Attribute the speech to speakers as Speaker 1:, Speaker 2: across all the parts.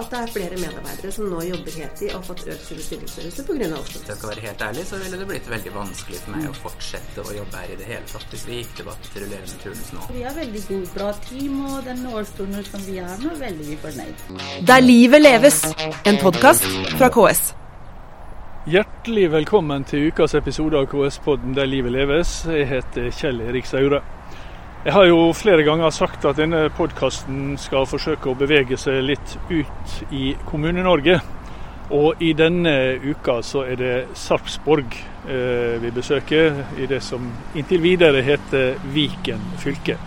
Speaker 1: at det er flere medarbeidere som nå jobber heltid og har fått økt sin stillingsstørrelse pga.
Speaker 2: Hvis jeg skal være helt ærlig, så ville det blitt veldig vanskelig for meg å fortsette å jobbe her i det hele tatt hvis vi gikk tilbake til rullerende turnus nå.
Speaker 3: Vi har veldig god, bra team, og den årsturnusen som vi har nå, er veldig fornøyd.
Speaker 4: Der livet leves, en podkast fra KS.
Speaker 5: Hjertelig velkommen til ukas episode av KS-podden Der livet leves. Jeg heter Kjell Erik Saure. Jeg har jo flere ganger sagt at denne podkasten skal forsøke å bevege seg litt ut i Kommune-Norge. Og i denne uka så er det Sarpsborg eh, vi besøker, i det som inntil videre heter Viken fylke.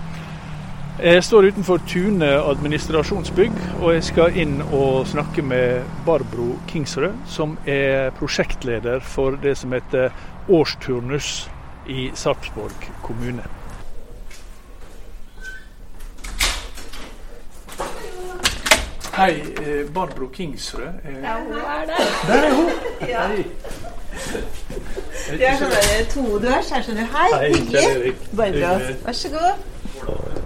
Speaker 5: Jeg står utenfor Tune administrasjonsbygg, og jeg skal inn og snakke med Barbro Kingsrød, som er prosjektleder for det som heter årsturnus i Sarpsborg kommune. Hei, eh, Barbro Kingsrød.
Speaker 3: Eh, ja, hun er der.
Speaker 5: Der er hun!
Speaker 1: Ja. Hei. Det er sånn der todørs her, skjønner du. Hei,
Speaker 5: Hei
Speaker 1: hyggelig. Barbro, vær så god.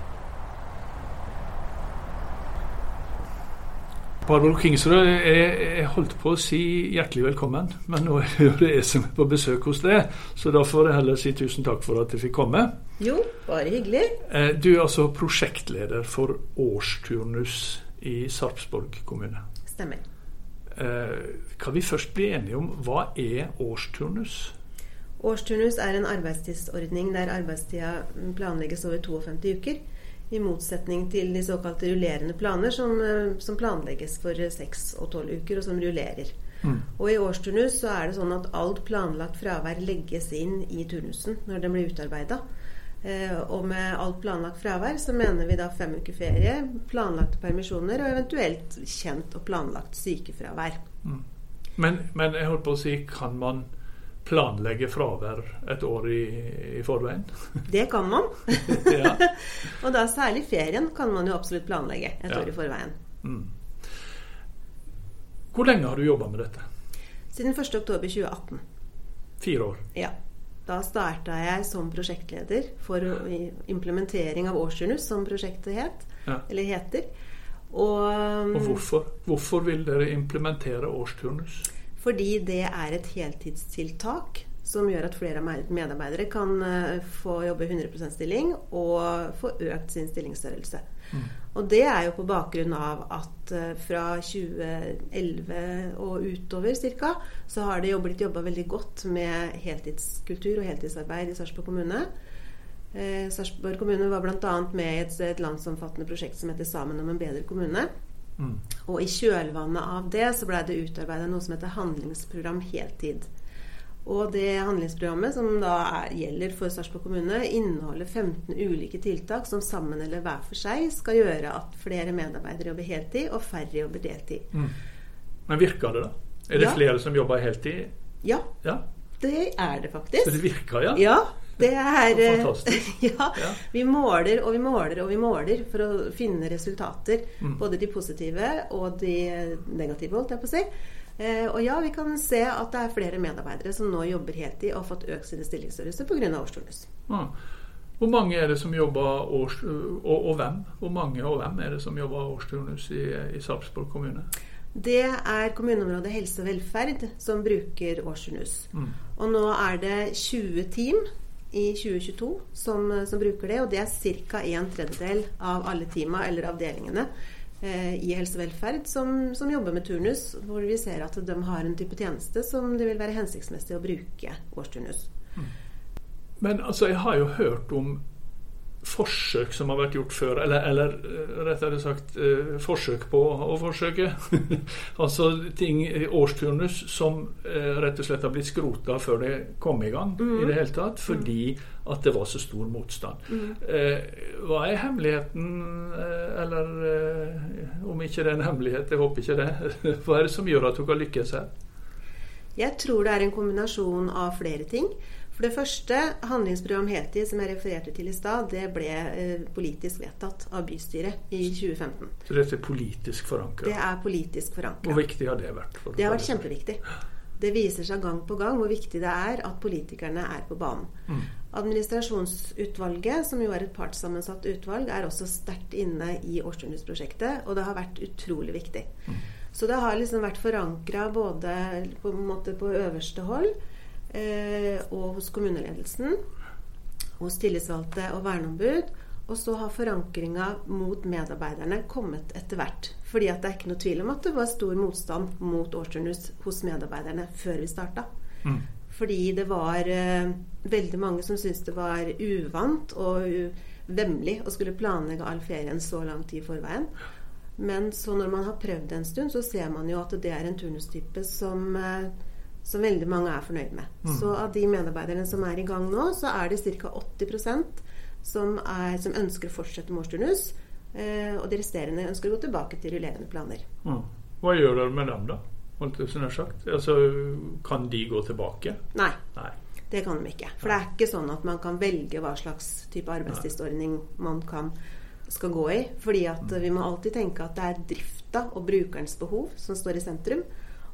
Speaker 5: Barbro Kingsrød, jeg, jeg, holdt på å si hjertelig velkommen, men nå er det jeg som er på besøk hos deg, så da får jeg heller si tusen takk for at jeg fikk komme.
Speaker 1: Jo, bare hyggelig.
Speaker 5: Eh, du er altså prosjektleder for årsturnus i Sarpsborg kommune.
Speaker 1: Stemmer.
Speaker 5: Eh, kan vi først bli enige om hva er årsturnus?
Speaker 1: Årsturnus er en arbeidstidsordning der arbeidstida planlegges over 52 uker. I motsetning til de såkalte rullerende planer, som, eh, som planlegges for 6 og 12 uker, og som rullerer. Mm. Og I årsturnus så er det sånn at alt planlagt fravær legges inn i turnusen når den blir utarbeida. Eh, og med alt planlagt fravær så mener vi da fem uker ferie, planlagte permisjoner og eventuelt kjent og planlagt sykefravær. Mm.
Speaker 5: Men, men, jeg holdt på å si, kan man planlegge fravær et år i, i forveien?
Speaker 1: Det kan man. og da særlig ferien kan man jo absolutt planlegge et ja. år i forveien. Mm.
Speaker 5: Hvor lenge har du jobba med dette?
Speaker 1: Siden 1.10.2018.
Speaker 5: Fire år?
Speaker 1: Ja. Da starta jeg som prosjektleder for implementering av årsturnus, som prosjektet het, ja. eller heter.
Speaker 5: Og, og hvorfor? hvorfor vil dere implementere årsturnus?
Speaker 1: Fordi det er et heltidstiltak som gjør at flere medarbeidere kan eh, få jobbe 100% stilling og få økt sin stillingsstørrelse. Mm. Og det er jo på bakgrunn av at uh, fra 2011 og utover ca. så har det blitt jobba veldig godt med heltidskultur og heltidsarbeid i Sarpsborg kommune. Eh, Sarpsborg kommune var bl.a. med i et, et, landsomfattende prosjekt som heter 'Sammen om en bedre kommune'. Mm. Og i kjølvannet av det så blei det utarbeida noe som heter Handlingsprogram heltid. Og det handlingsprogrammet som da er, gjelder for Sarpsborg kommune, inneholder 15 ulike tiltak som sammen eller hver for seg skal gjøre at flere medarbeidere jobber heltid, og færre jobber deltid. Mm.
Speaker 5: Men virker det, da? Er det ja. flere som jobber heltid?
Speaker 1: Ja, ja, det er det faktisk.
Speaker 5: Så det virker, ja?
Speaker 1: Ja, det er
Speaker 5: Fantastisk.
Speaker 1: ja, ja, Vi måler og vi måler og vi måler for å finne resultater. Mm. Både de positive og de negative, holdt jeg på å si. Eh, og ja, vi kan se at det er flere medarbeidere som nå jobber heltid og har fått økt sine stillingsstørrelser pga. årsturnus.
Speaker 5: Ja. Hvor mange er det som jobber års, og, og, hvem? Hvor mange og hvem er det som jobber årsturnus i, i Sarpsborg kommune?
Speaker 1: Det er kommuneområdet helse og velferd som bruker årsturnus. Mm. Og nå er det 20 team i 2022 som, som bruker det, og det er ca. en tredjedel av alle teama eller avdelingene i helse og velferd som, som, jobber med turnus, hvor vi ser at de har en type tjeneste som det vil være hensiktsmessig å bruke årsturnus. Mm.
Speaker 5: Men altså, jeg har jo hørt om forsøk som har vært gjort før, eller, eller eh, rettere sagt eh, forsøk på å forsøke. altså ting, årsturnus som eh, rett og slett har blitt skrota før det kom i gang mm. i det hele tatt, fordi at det var så stor motstand. Mm. Eh, hva er hemmeligheten, eller eh, om ikke det er en hemmelighet, jeg håper ikke det, hva er det som gjør at dere lykkes her?
Speaker 1: Jeg tror det er en kombinasjon av flere ting. For det første, handlingsprogram Heti, som jeg refererte til i stad, det ble eh, politisk vedtatt av bystyret i 2015.
Speaker 5: Så dette er politisk forankra?
Speaker 1: Det er politisk forankra.
Speaker 5: Hvor viktig har det vært?
Speaker 1: det har vært kjempeviktig. Det viser seg gang på gang hvor viktig det er at politikerne er på banen. Mm. Administrasjonsutvalget, som jo er et partssammensatt utvalg, er også sterkt inne i årsturnusprosjektet, og det har vært utrolig viktig. Så det har liksom vært forankra både på, en måte på øverste hold og hos kommuneledelsen, hos tillitsvalgte og verneombud. Og så har forankringa mot medarbeiderne kommet etter hvert. Fordi at det er ikke noe tvil om at det var stor motstand mot årsturnus hos medarbeiderne før vi starta.
Speaker 5: Mm.
Speaker 1: Fordi det var eh, veldig mange som syntes det var uvant og vemmelig å skulle planlegge all ferien så lang tid i forveien. Men så når man har prøvd det en stund, så ser man jo at det er en turnustype som, eh, som veldig mange er fornøyd med.
Speaker 5: Mm.
Speaker 1: Så av de medarbeiderne som er i gang nå, så er det ca. 80 som, er, som ønsker å fortsette Morsturnus. Eh, og de resterende ønsker å gå tilbake til rullerende planer.
Speaker 5: Mm. Hva gjør dere med dem, da? Altså, kan de gå tilbake?
Speaker 1: Nei,
Speaker 5: Nei.
Speaker 1: det kan de ikke. For det er ikke sånn at man kan velge hva slags type arbeidstidsordning man kan, skal gå i. Fordi at vi må alltid tenke at det er drifta og brukerens behov som står i sentrum.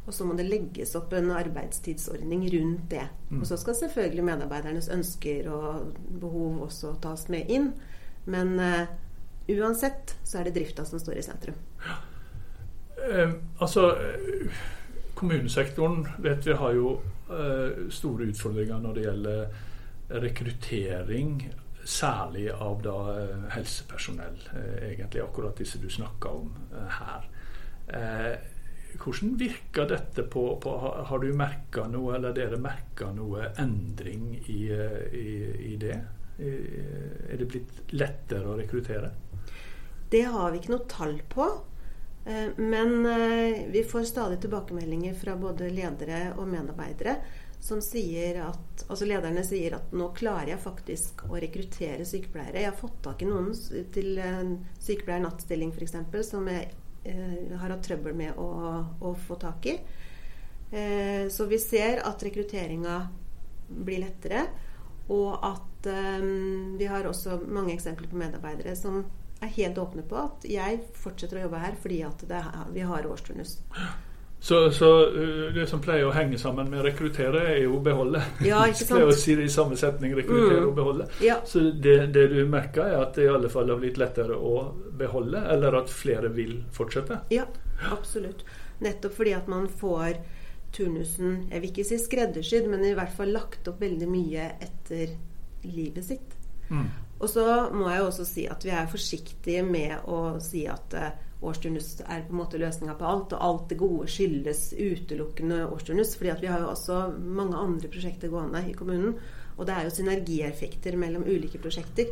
Speaker 1: Og så må det legges opp en arbeidstidsordning rundt det. Og så skal selvfølgelig medarbeidernes ønsker og behov også tas med inn. Men uh, uansett så er det drifta som står i sentrum.
Speaker 5: Eh, altså, kommunesektoren vet vi har jo eh, store utfordringer når det gjelder rekruttering, særlig av da eh, helsepersonell. Eh, egentlig akkurat disse du snakka om eh, her. Eh, hvordan virker dette på, på Har du merka noe, eller dere merka noe endring i, i, i det? Er det blitt lettere å rekruttere?
Speaker 1: Det har vi ikke noe tall på. eh, Men eh, vi får stadig tilbakemeldinger fra både ledere og medarbeidere som sier at Altså lederne sier at nå klarer jeg faktisk å rekruttere sykepleiere. Jeg har fått tak i noen til en sykepleier nattstilling f.eks. som jeg har hatt trøbbel med å, å få tak i. Eh, så vi ser at rekrutteringa blir lettere. Og at eh, vi har også mange eksempler på medarbeidere som er helt åpne på at jeg fortsetter å jobbe her fordi at er- vi har årsturnus.
Speaker 5: Så, så uh, det som pleier å henge sammen med rekruttere, er jo beholde.
Speaker 1: Ja, ikke
Speaker 5: sant? pleier å si det i samme setning rekruttere
Speaker 1: Mm.
Speaker 5: og beholde.
Speaker 1: Ja,
Speaker 5: Så det, det du merker, er at det i alle fall har blitt lettere å beholde, eller at flere vil fortsette?
Speaker 1: ja absolutt. Nettopp fordi at man får turnusen Jeg vil ikke si skreddersydd, men i hvert fall lagt opp veldig mye etter livet sitt.
Speaker 5: Mm.
Speaker 1: Og så må jeg også si at vi er forsiktige med å si at eh, årsturnus er på en måte løsninga på alt, og alt det gode skyldes utelukkende årsturnus. fordi at vi har jo også mange andre prosjekter gående i kommunen. Og det er jo synergieffekter mellom ulike prosjekter.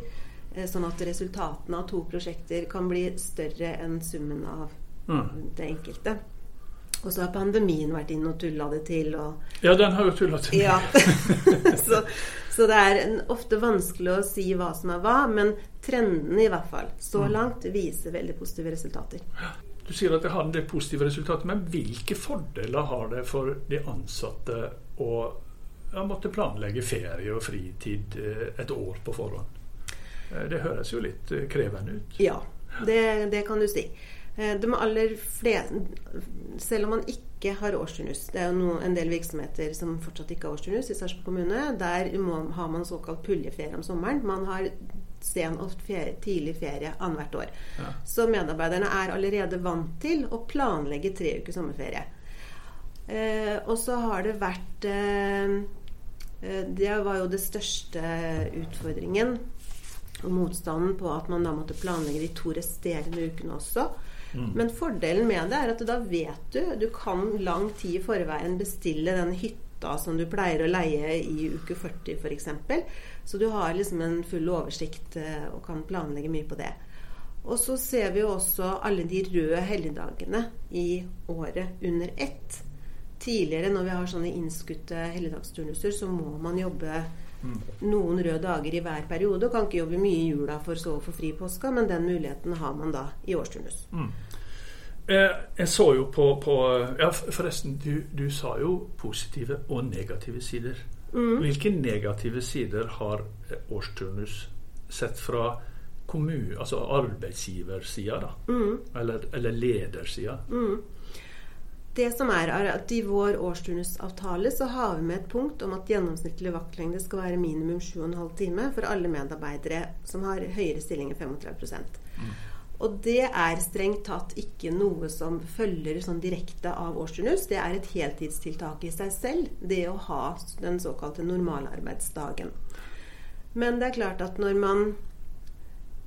Speaker 1: eh, Sånn at resultatene av to prosjekter kan bli større enn summen av
Speaker 5: Mm.
Speaker 1: det enkelte. Og så har pandemien vært inn og tulla det til. og
Speaker 5: Ja, den har jo tulla til.
Speaker 1: ja. så, så det er en, ofte vanskelig å si hva som er hva, men trendene i hvert fall så langt viser veldig positive resultater.
Speaker 5: Du sier at det har en del positive resultater, men hvilke fordeler har det for de ansatte å måtte planlegge ferie og fritid eh, et år på forhånd? Eh, Det høres jo litt eh, krevende ut.
Speaker 1: Ja, det, det kan du si. Eh, De aller fleste, selv om man ikke har årsturnus Det er jo en del virksomheter som fortsatt ikke har årsturnus i Sarpsborg kommune. Der må, har man såkalt puljeferie om sommeren. Man har sen og ferie, tidlig ferie annethvert år.
Speaker 5: Ja.
Speaker 1: Så medarbeiderne er allerede vant til å planlegge tre uker sommerferie. Eh, og så har det vært eh, eh, Det var jo det største utfordringen og motstanden på at man da måtte planlegge de to resterende ukene også. Men fordelen med det er at da vet du Du kan lang tid i forveien bestille den hytta som du pleier å leie i uke 40 f.eks. Så du har liksom en full oversikt eh, og kan planlegge mye på det. Og så ser vi jo også alle de røde helligdagene i året under ett. Tidligere når vi har sånne innskutte helligdagsturnuser, så må man jobbe noen røde dager i hver periode. Og kan ikke jobbe mye i jula for så å få fri i påska, men den muligheten har man da i årsturnus.
Speaker 5: Eh, Jeg så jo på, på Ja, forresten, du, du sa jo positive og negative sider. Hvilke negative sider har eh, årsturnus sett fra kommun, altså arbeidsgiversida, da? Eller, eller ledersida?
Speaker 1: Det som er, er at I vår årsturnusavtale så har vi med et punkt om at gjennomsnittlig vaktlengde skal være minimum 7,5 timer for alle medarbeidere som har høyere stilling enn 35 Og det er strengt tatt ikke noe som følger sånn direkte av årsturnus. Det er et heltidstiltak i seg selv, det å ha den såkalte normalarbeidsdagen. Men det er klart at når man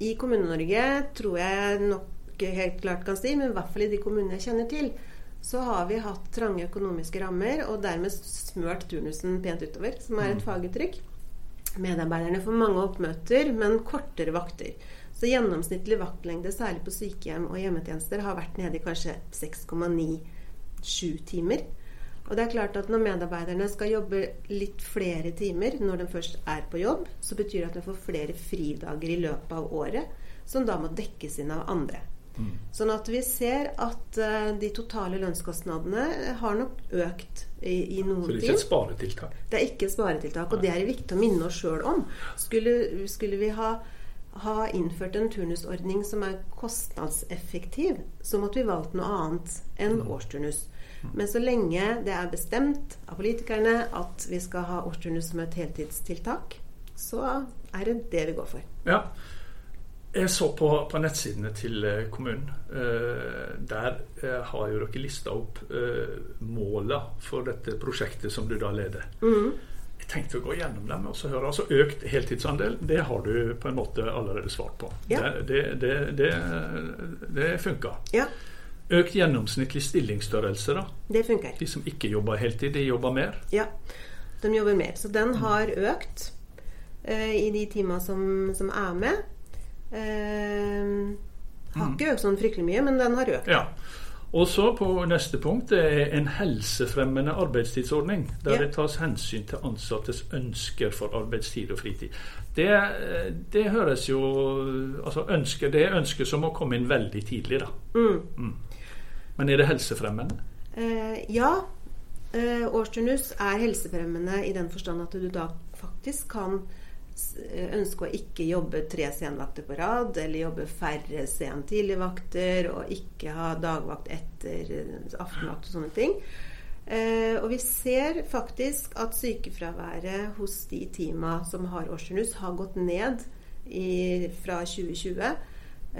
Speaker 1: i Kommune-Norge, tror jeg nok helt klart kan si, men i hvert fall i de kommunene jeg kjenner til, så har vi hatt trange økonomiske rammer og dermed smørt turnusen pent utover, som er et faguttrykk. Medarbeiderne får mange oppmøter, men kortere vakter. Så gjennomsnittlig vaktlengde, særlig på sykehjem og hjemmetjenester, har vært nede i kanskje 6,9-7 timer. Og det er klart at når medarbeiderne skal jobbe litt flere timer når de først er på jobb, så betyr det at de får flere fridager i løpet av året, som da må dekkes inn av andre. Mm. Sånn at vi ser at uh, de totale lønnskostnadene har nok økt i, i noen
Speaker 5: tid. Så det er ikke et sparetiltak?
Speaker 1: Det er ikke et sparetiltak, og det er viktig å minne oss sjøl om. Skulle, skulle vi ha ha innført en turnusordning som er kostnadseffektiv, så måtte vi valgt noe annet enn mm. årsturnus. Mm. Men så lenge det er bestemt av politikerne at vi skal ha årsturnus som et heltidstiltak, så er det det vi går for.
Speaker 5: Ja. Jeg så på, på nettsidene til eh, kommunen. Eh, der eh, har jo dere lista opp måla for dette prosjektet som du da leder. Mm tenkt å gå gjennom dem og så høre. Altså Økt heltidsandel, det har du på en måte allerede svart på. Ja. Det, det, det, det funka.
Speaker 1: Ja.
Speaker 5: Økt gjennomsnittlig stillingsstørrelse, da?
Speaker 1: Det funker.
Speaker 5: De som ikke jobber heltid, de jobber mer?
Speaker 1: Ja, de jobber mer. Så den har økt uh, i de timene som, som, er med. Uh, har mm. ikke økt sånn fryktelig mye, men den har økt.
Speaker 5: Ja. Og så på neste punkt er en helsefremmende arbeidstidsordning. Der ja. det tas hensyn til ansattes ønsker for arbeidstid og fritid. Det, det høres jo altså ønsker, Det er ønsker som må komme inn veldig tidlig, da. Mm. Mm. Men er det helsefremmende?
Speaker 1: Eh, ja. Eh, årsturnus er helsefremmende i den forstand at du da faktisk kan ønske å ikke jobbe tre senvakter på rad, eller jobbe færre sen-tidligvakter, og ikke ha dagvakt etter aftenvakt og sånne ting. Eh, og vi ser faktisk at sykefraværet hos de teama som har årsturnus, har gått ned i, fra 2020,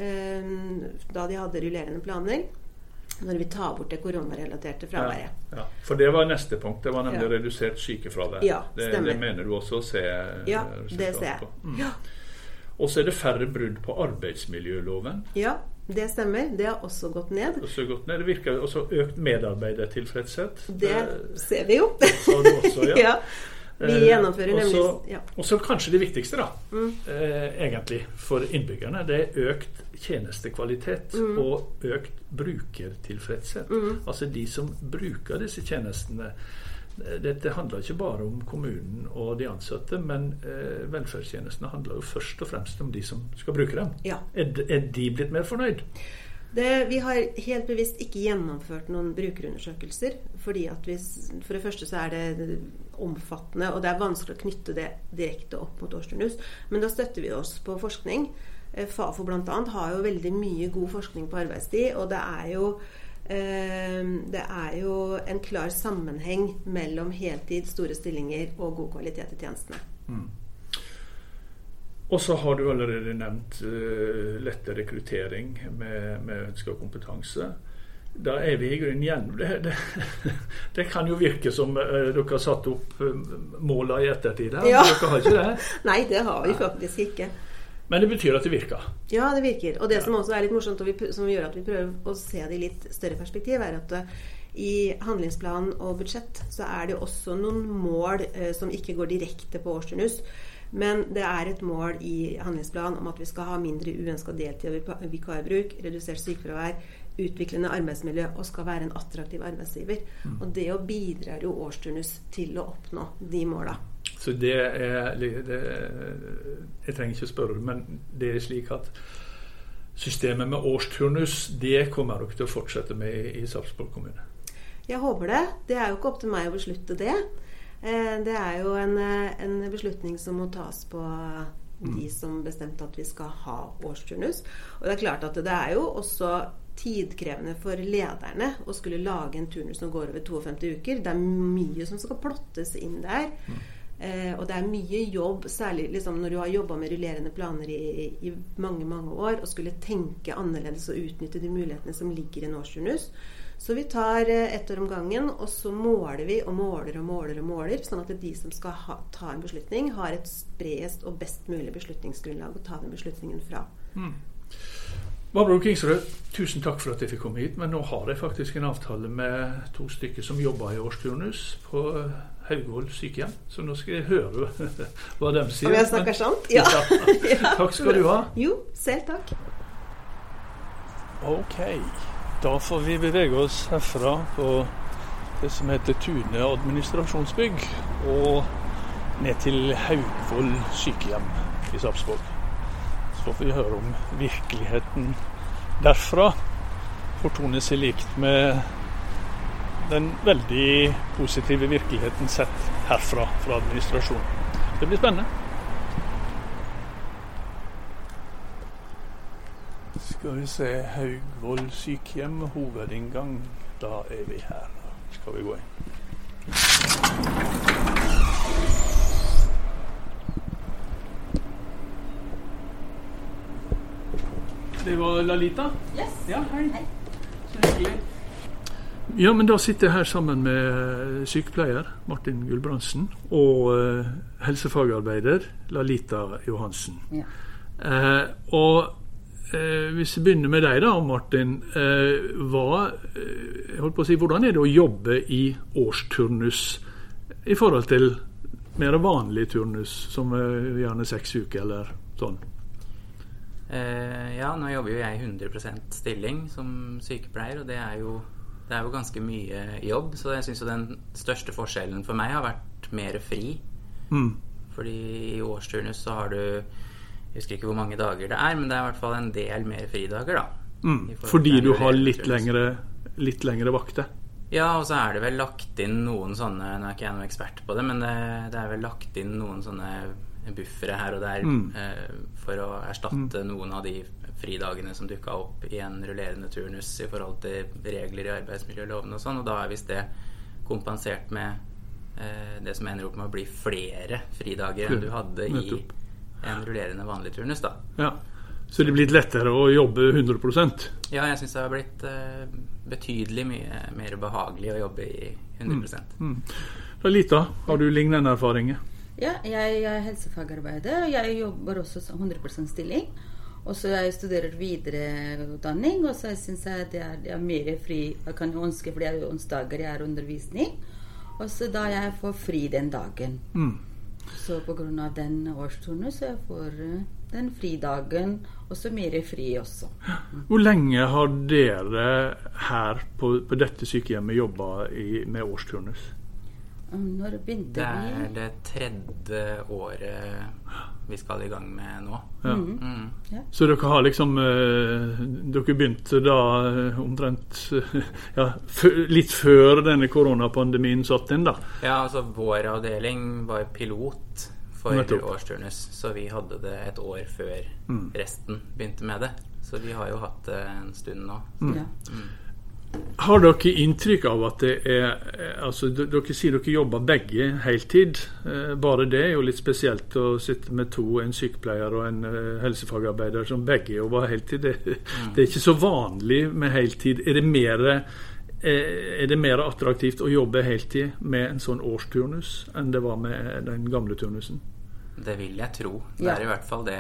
Speaker 1: eh, da de hadde rullerende planer når vi tar bort det koronarelaterte fraværet.
Speaker 5: Ja, ja. For det var neste punkt. Det var nemlig ja. redusert sykefravær.
Speaker 1: Ja,
Speaker 5: det, det, mener du også å se
Speaker 1: Ja, det ser jeg. Mm. Ja.
Speaker 5: Og så er det færre brudd på arbeidsmiljøloven.
Speaker 1: Ja, det stemmer. Det har også gått ned.
Speaker 5: Også gått ned. Det virker også økt medarbeidertilfredshet.
Speaker 1: Det, det ser vi jo.
Speaker 5: Også, ja. ja.
Speaker 1: Vi eh, gjennomfører nemlig
Speaker 5: ja. Og så kanskje det viktigste, da, mm. eh, egentlig, for innbyggerne. Det er økt tjenestekvalitet mm. og økt brukertilfredshet. Mm. Altså de som bruker disse tjenestene. Eh, dette handler ikke bare om kommunen og de ansatte, men eh, velferdstjenestene handler jo først og fremst om de som skal bruke dem.
Speaker 1: Ja.
Speaker 5: Er, er de blitt mer fornøyd?
Speaker 1: Det, vi har helt bevisst ikke gjennomført noen brukerundersøkelser. fordi at vi, For det første så er det omfattende, og det er vanskelig å knytte det direkte opp mot årsturnus. Men da støtter vi oss på forskning. Eh, Fafo bl.a. har jo veldig mye god forskning på arbeidstid. Og det er jo eh, det er jo en klar sammenheng mellom heltid, store stillinger og god kvalitet i tjenestene. Mm.
Speaker 5: Og så har du allerede nevnt uh, lette rekruttering med, med ønska kompetanse. Da er vi i grunnen gjennom det, det, det, kan jo virke som uh, dere har satt opp uh, måla i ettertid her. Ja. Dere har ikke det?
Speaker 1: Nei, det har vi faktisk ikke.
Speaker 5: Men det betyr at det virker?
Speaker 1: Ja, det virker. Og det ja. som også er litt morsomt, og vi, som gjør at vi prøver å se det i litt større perspektiv, er at i handlingsplan og budsjett så er det også noen mål eh, som ikke går direkte på årsturnus. Men det er et mål i handlingsplanen om at vi skal ha mindre uønska deltid og vikarbruk, redusert sykefravær, utviklende arbeidsmiljø og skal være en attraktiv arbeidsgiver. Mm. Og det å bidrar jo årsturnus til å oppnå de måla.
Speaker 5: Så det er det, Jeg trenger ikke å spørre, men det er slik at systemet med årsturnus det kommer dere til å fortsette med i, i Sarpsborg kommune?
Speaker 1: Jeg håper det. Det er jo ikke opp til meg å beslutte det. Eh, det er jo en, eh, en, beslutning som må tas på de mm. som bestemte at vi skal ha årsturnus. Og det er klart at det er jo også tidkrevende for lederne å skulle lage en turnus som går over 52 uker. Det er mye som skal plottes inn der. Eh, og det er mye jobb, særlig liksom når du har jobba med rullerende planer i, i mange mange år, og skulle tenke annerledes og utnytte de mulighetene som ligger i en årsturnus. Så vi tar eh, ett år om gangen, og så måler vi og måler og måler, og måler, sånn at de som skal ha, ta en beslutning, har et bredest og best mulig beslutningsgrunnlag å ta den beslutningen fra.
Speaker 5: Barbro Kingsrød, tusen takk for at jeg fikk komme hit. Men nå har jeg faktisk en avtale med to stykker som jobber i årsturnus på Haugvoll sykehjem. Så nå skal jeg høre hva de sier.
Speaker 1: Om jeg snakker sant? Ja. Ja.
Speaker 5: Takk skal du ha.
Speaker 1: Jo, selv takk.
Speaker 5: Ok, da får vi bevege oss herfra på det som heter Tune administrasjonsbygg, og ned til Haugvoll sykehjem i Sarpsborg. Så får vi høre om virkeligheten derfra fortoner seg likt med den veldig positive virkeligheten sett herfra, fra administrasjonen. Det blir spennende. Skal vi se Haugvoll sykehjem, hovedinngang. Da er vi her. Skal vi gå inn. Det var Lalita?
Speaker 3: Yes.
Speaker 5: Ja, hei.
Speaker 3: Hei.
Speaker 5: Så hyggelig. Ja, men da sitter jeg her sammen med sykepleier Martin Gulbrandsen og eh, helsefagarbeider Lalita Johansen.
Speaker 3: Ja.
Speaker 5: Eh, og eh, hvis vi begynner med deg da, Martin. Eh, hva, eh, si, hvordan er det å jobbe i årsturnus i forhold til mer vanlig turnus, som eh, gjerne seks uker eller sånn?
Speaker 2: Eh, ja, nå jobber jo jeg i 100% stilling som sykepleier, og det er jo, det er jo ganske mye jobb. Så jeg syns jo den største forskjellen for meg har vært mer fri.
Speaker 5: Mm.
Speaker 2: Fordi i årsturnus så har du Jeg husker ikke hvor mange dager det er, men det er i hvert fall en del mer fridager, da.
Speaker 5: Mm. Fordi du har litt lengre, litt lengre vakter?
Speaker 2: Ja, og så er det vel lagt inn noen sånne Nå er ikke jeg noen ekspert på det, men det, det er vel lagt inn noen sånne buffere her og der
Speaker 5: Mm.
Speaker 2: eh, for å erstatte noen av de fridagene som dukka opp i en rullerende turnus i forhold til regler i arbeidsmiljøloven og sånn, og da er visst det kompensert med eh, det som ender opp med å bli flere fridager enn du hadde i
Speaker 5: Nettopp.
Speaker 2: en rullerende vanlig turnus, da.
Speaker 5: Ja. Så det er blitt lettere å jobbe 100%
Speaker 2: Ja, jeg syns det har blitt uh, betydelig mye mer behagelig å jobbe i 100%
Speaker 5: Lita, har du lignende erfaringer?
Speaker 3: Ja, jeg er helsefagarbeider, og jeg jobber også som 100% stilling. Og så jeg studerer videreutdanning, og så syns jeg det er, det er mer fri Jeg kan ønske, for det er onsdager jeg er undervisning. Og så da jeg får fri den dagen.
Speaker 5: Mm.
Speaker 3: Så av den årsturnus så jeg får eh, den fridagen, og så mer fri også.
Speaker 5: Hvor lenge har dere her på, på dette sykehjemmet jobba med årsturnus?
Speaker 3: Når begynte
Speaker 2: Det er det tredje året vi skal i gang med nå.
Speaker 5: Ja.
Speaker 2: Mm.
Speaker 5: Så dere har liksom eh, Dere begynte da eh, omtrent ja, litt før denne koronapandemien satt inn, da.
Speaker 2: Ja, altså vår avdeling var pilot for årsturnus, så vi hadde det et år før
Speaker 5: Mm.
Speaker 2: resten begynte med det. Så vi har jo hatt det en stund nå.
Speaker 3: Ja.
Speaker 5: Har dere inntrykk av at det er eh, altså Dere sier dere jobber begge heltid. Eh, Bare det er jo litt spesielt å sitte med to, en sykepleier og en eh, helsefagarbeider som begge jobber heltid. Det, det er ikke så vanlig med heltid. Er det mer er det mer attraktivt å jobbe heltid med en sånn årsturnus enn det var med den gamle turnusen?
Speaker 2: Det vil jeg tro. Det er i hvert fall det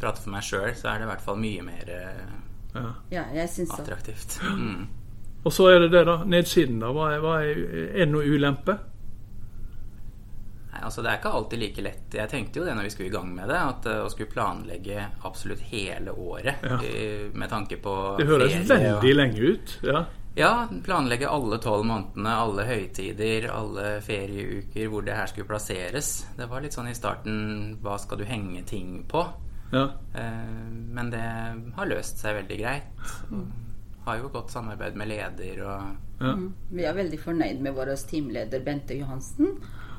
Speaker 2: Prater for meg sjøl, så er det i hvert fall mye mer
Speaker 5: Ja.
Speaker 3: ja, jeg syns så.
Speaker 2: attraktivt. Mm.
Speaker 5: Og så er det det, da. Nedsiden, da. Hva er, hva er, er det noe ulempe?
Speaker 2: Nei, altså Det er ikke alltid like lett. Jeg tenkte jo det når vi skulle i gang med det, at eh, å skulle planlegge absolutt hele året
Speaker 5: Ja.
Speaker 2: i- med tanke på
Speaker 5: Det høres
Speaker 2: ferie og-
Speaker 5: veldig lenge ut. Ja.
Speaker 2: Ja, planlegge alle tolv månedene, alle høytider, alle ferieuker, hvor det her skulle plasseres. Det var litt sånn i starten Hva skal du henge ting på?
Speaker 5: Ja.
Speaker 2: Eh, Men det har løst seg veldig greit. Og har jo godt samarbeid med leder og
Speaker 5: ja.
Speaker 3: Mm. Vi er veldig fornøyd med vår teamleder Bente Johansen.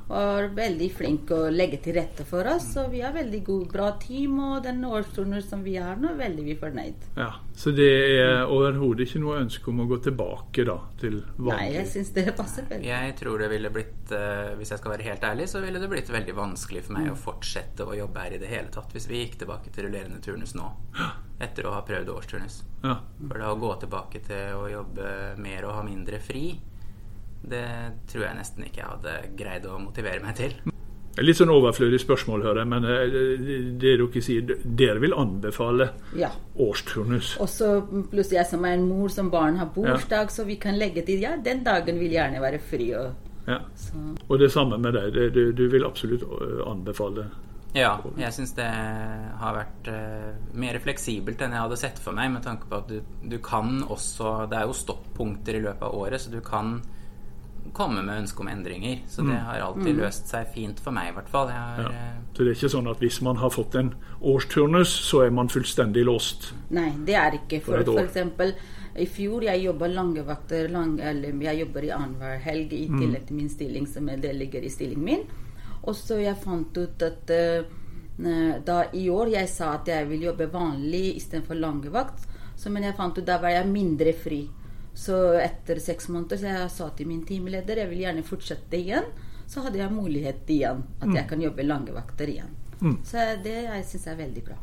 Speaker 3: Var veldig flink å legge til rette for oss. Så vi har veldig god, bra team, og den årsturnus som vi har nå, er veldig vi fornøyd.
Speaker 5: Ja, Så det er overhodet ikke noe ønske om å gå tilbake da, til vanlig?
Speaker 3: Nei, jeg syns det passer veldig.
Speaker 2: Jeg tror det ville blitt, uh, hvis jeg skal være helt ærlig, så ville det blitt veldig vanskelig for meg
Speaker 3: Mm.
Speaker 2: å fortsette å jobbe her i det hele tatt hvis vi gikk tilbake til rullerende turnus nå. Etter å ha prøvd årsturnus.
Speaker 5: Ja.
Speaker 2: For da å gå tilbake til å jobbe mer og ha mindre fri, det tror jeg nesten ikke jeg hadde greid å motivere meg til.
Speaker 5: Litt sånn overflødig spørsmål, hører jeg, men eh, det dere sier, dere vil anbefale
Speaker 3: Ja.
Speaker 5: årsturnus?
Speaker 3: Og så pluss jeg som er en mor som barn har bursdag, så vi kan legge til ja, den dagen vil gjerne være fri. Og,
Speaker 5: Ja. Og det samme med deg, du, du vil absolutt eh, anbefale?
Speaker 2: Ja, jeg syns det har vært uh, mer fleksibelt enn jeg hadde sett for meg, med tanke på at du, du kan også Det er jo stoppunkter i løpet av året, så du kan komme med ønske om endringer. Så det har alltid løst seg fint for meg, i hvert fall. Jeg har,
Speaker 5: Ja.
Speaker 2: eh,
Speaker 5: Så det er ikke sånn at hvis man har fått en årsturnus, så er man fullstendig låst?
Speaker 3: Nei, det er ikke.
Speaker 5: For
Speaker 3: For, for eksempel i fjor jeg jobba lange vakter. Lang, eller jeg jobber i annenhver helg i tillegg til min stilling, som er, det ligger i stillingen min. Og så jeg fant ut at uh, da i år jeg sa at jeg vil jobbe vanlig istedenfor langevakt, så men jeg fant ut da var jeg mindre fri. Så etter seks måneder så jeg sa til min teamleder jeg vil gjerne fortsette igjen. Så hadde jeg mulighet igjen, at jeg kan jobbe lange vakter igjen. Så det jeg syns jeg er veldig bra.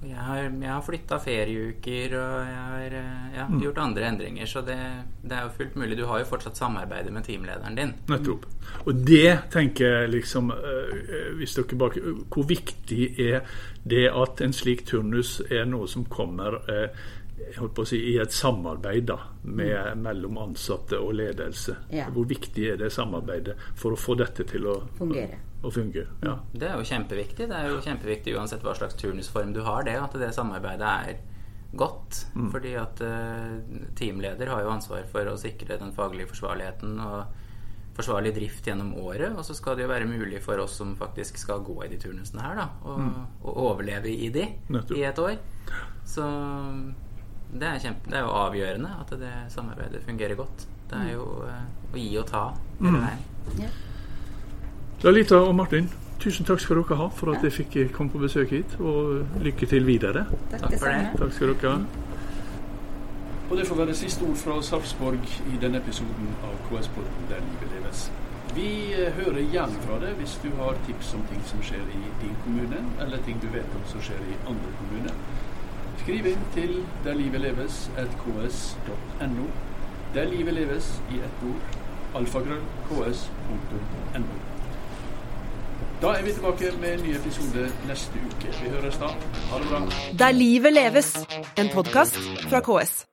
Speaker 2: jeg har, jeg har flytta ferieuker, og jeg har eh, mm. gjort andre endringer, så det, det er jo fullt mulig. Du har jo fortsatt samarbeidet med teamlederen din.
Speaker 5: Nettopp. Og det tenker jeg liksom eh, hvis dere bak, Hvor viktig er det at en slik turnus er noe som kommer eh, jeg holdt på å si, i et samarbeid da, med, mellom ansatte og ledelse?
Speaker 3: Ja.
Speaker 5: Hvor viktig er det samarbeidet for å få dette til å
Speaker 3: Fungere.
Speaker 5: Å fungere? Ja.
Speaker 2: Det er jo kjempeviktig. Det er jo kjempeviktig uansett hva slags turnusform du har, det at det samarbeidet er godt. Fordi at uh, teamleder har jo ansvar for å sikre den faglige forsvarligheten og forsvarlig drift gjennom året. Og så skal det jo være mulig for oss som faktisk skal gå i de turnusene her, da, og, mm. og overleve i de
Speaker 5: Nettopp.
Speaker 2: i et år. Så det er, kjempe, det er jo avgjørende at det samarbeidet fungerer godt. Det er jo eh, å gi og ta hele veien.
Speaker 3: Ja.
Speaker 5: Lalita og Martin, tusen takk skal dere ha for at jeg fikk komme på besøk hit. Og lykke til videre.
Speaker 3: Takk,
Speaker 2: Takk for det.
Speaker 5: Takk skal dere ha. Og det får være siste ord fra Sarpsborg i denne episoden av KS-podden Der livet leves. Vi eh, hører gjerne fra deg hvis du har tips om ting som skjer i din kommune, eller ting du vet om som skjer i andre kommuner. Skriv inn til Der livet leves at ks.no. Der livet leves i ett ord. Alfakrøll ks.no. Da er vi tilbake med en ny episode neste uke. Vi høres da. Ha det bra.
Speaker 4: Der livet leves, en podkast fra KS.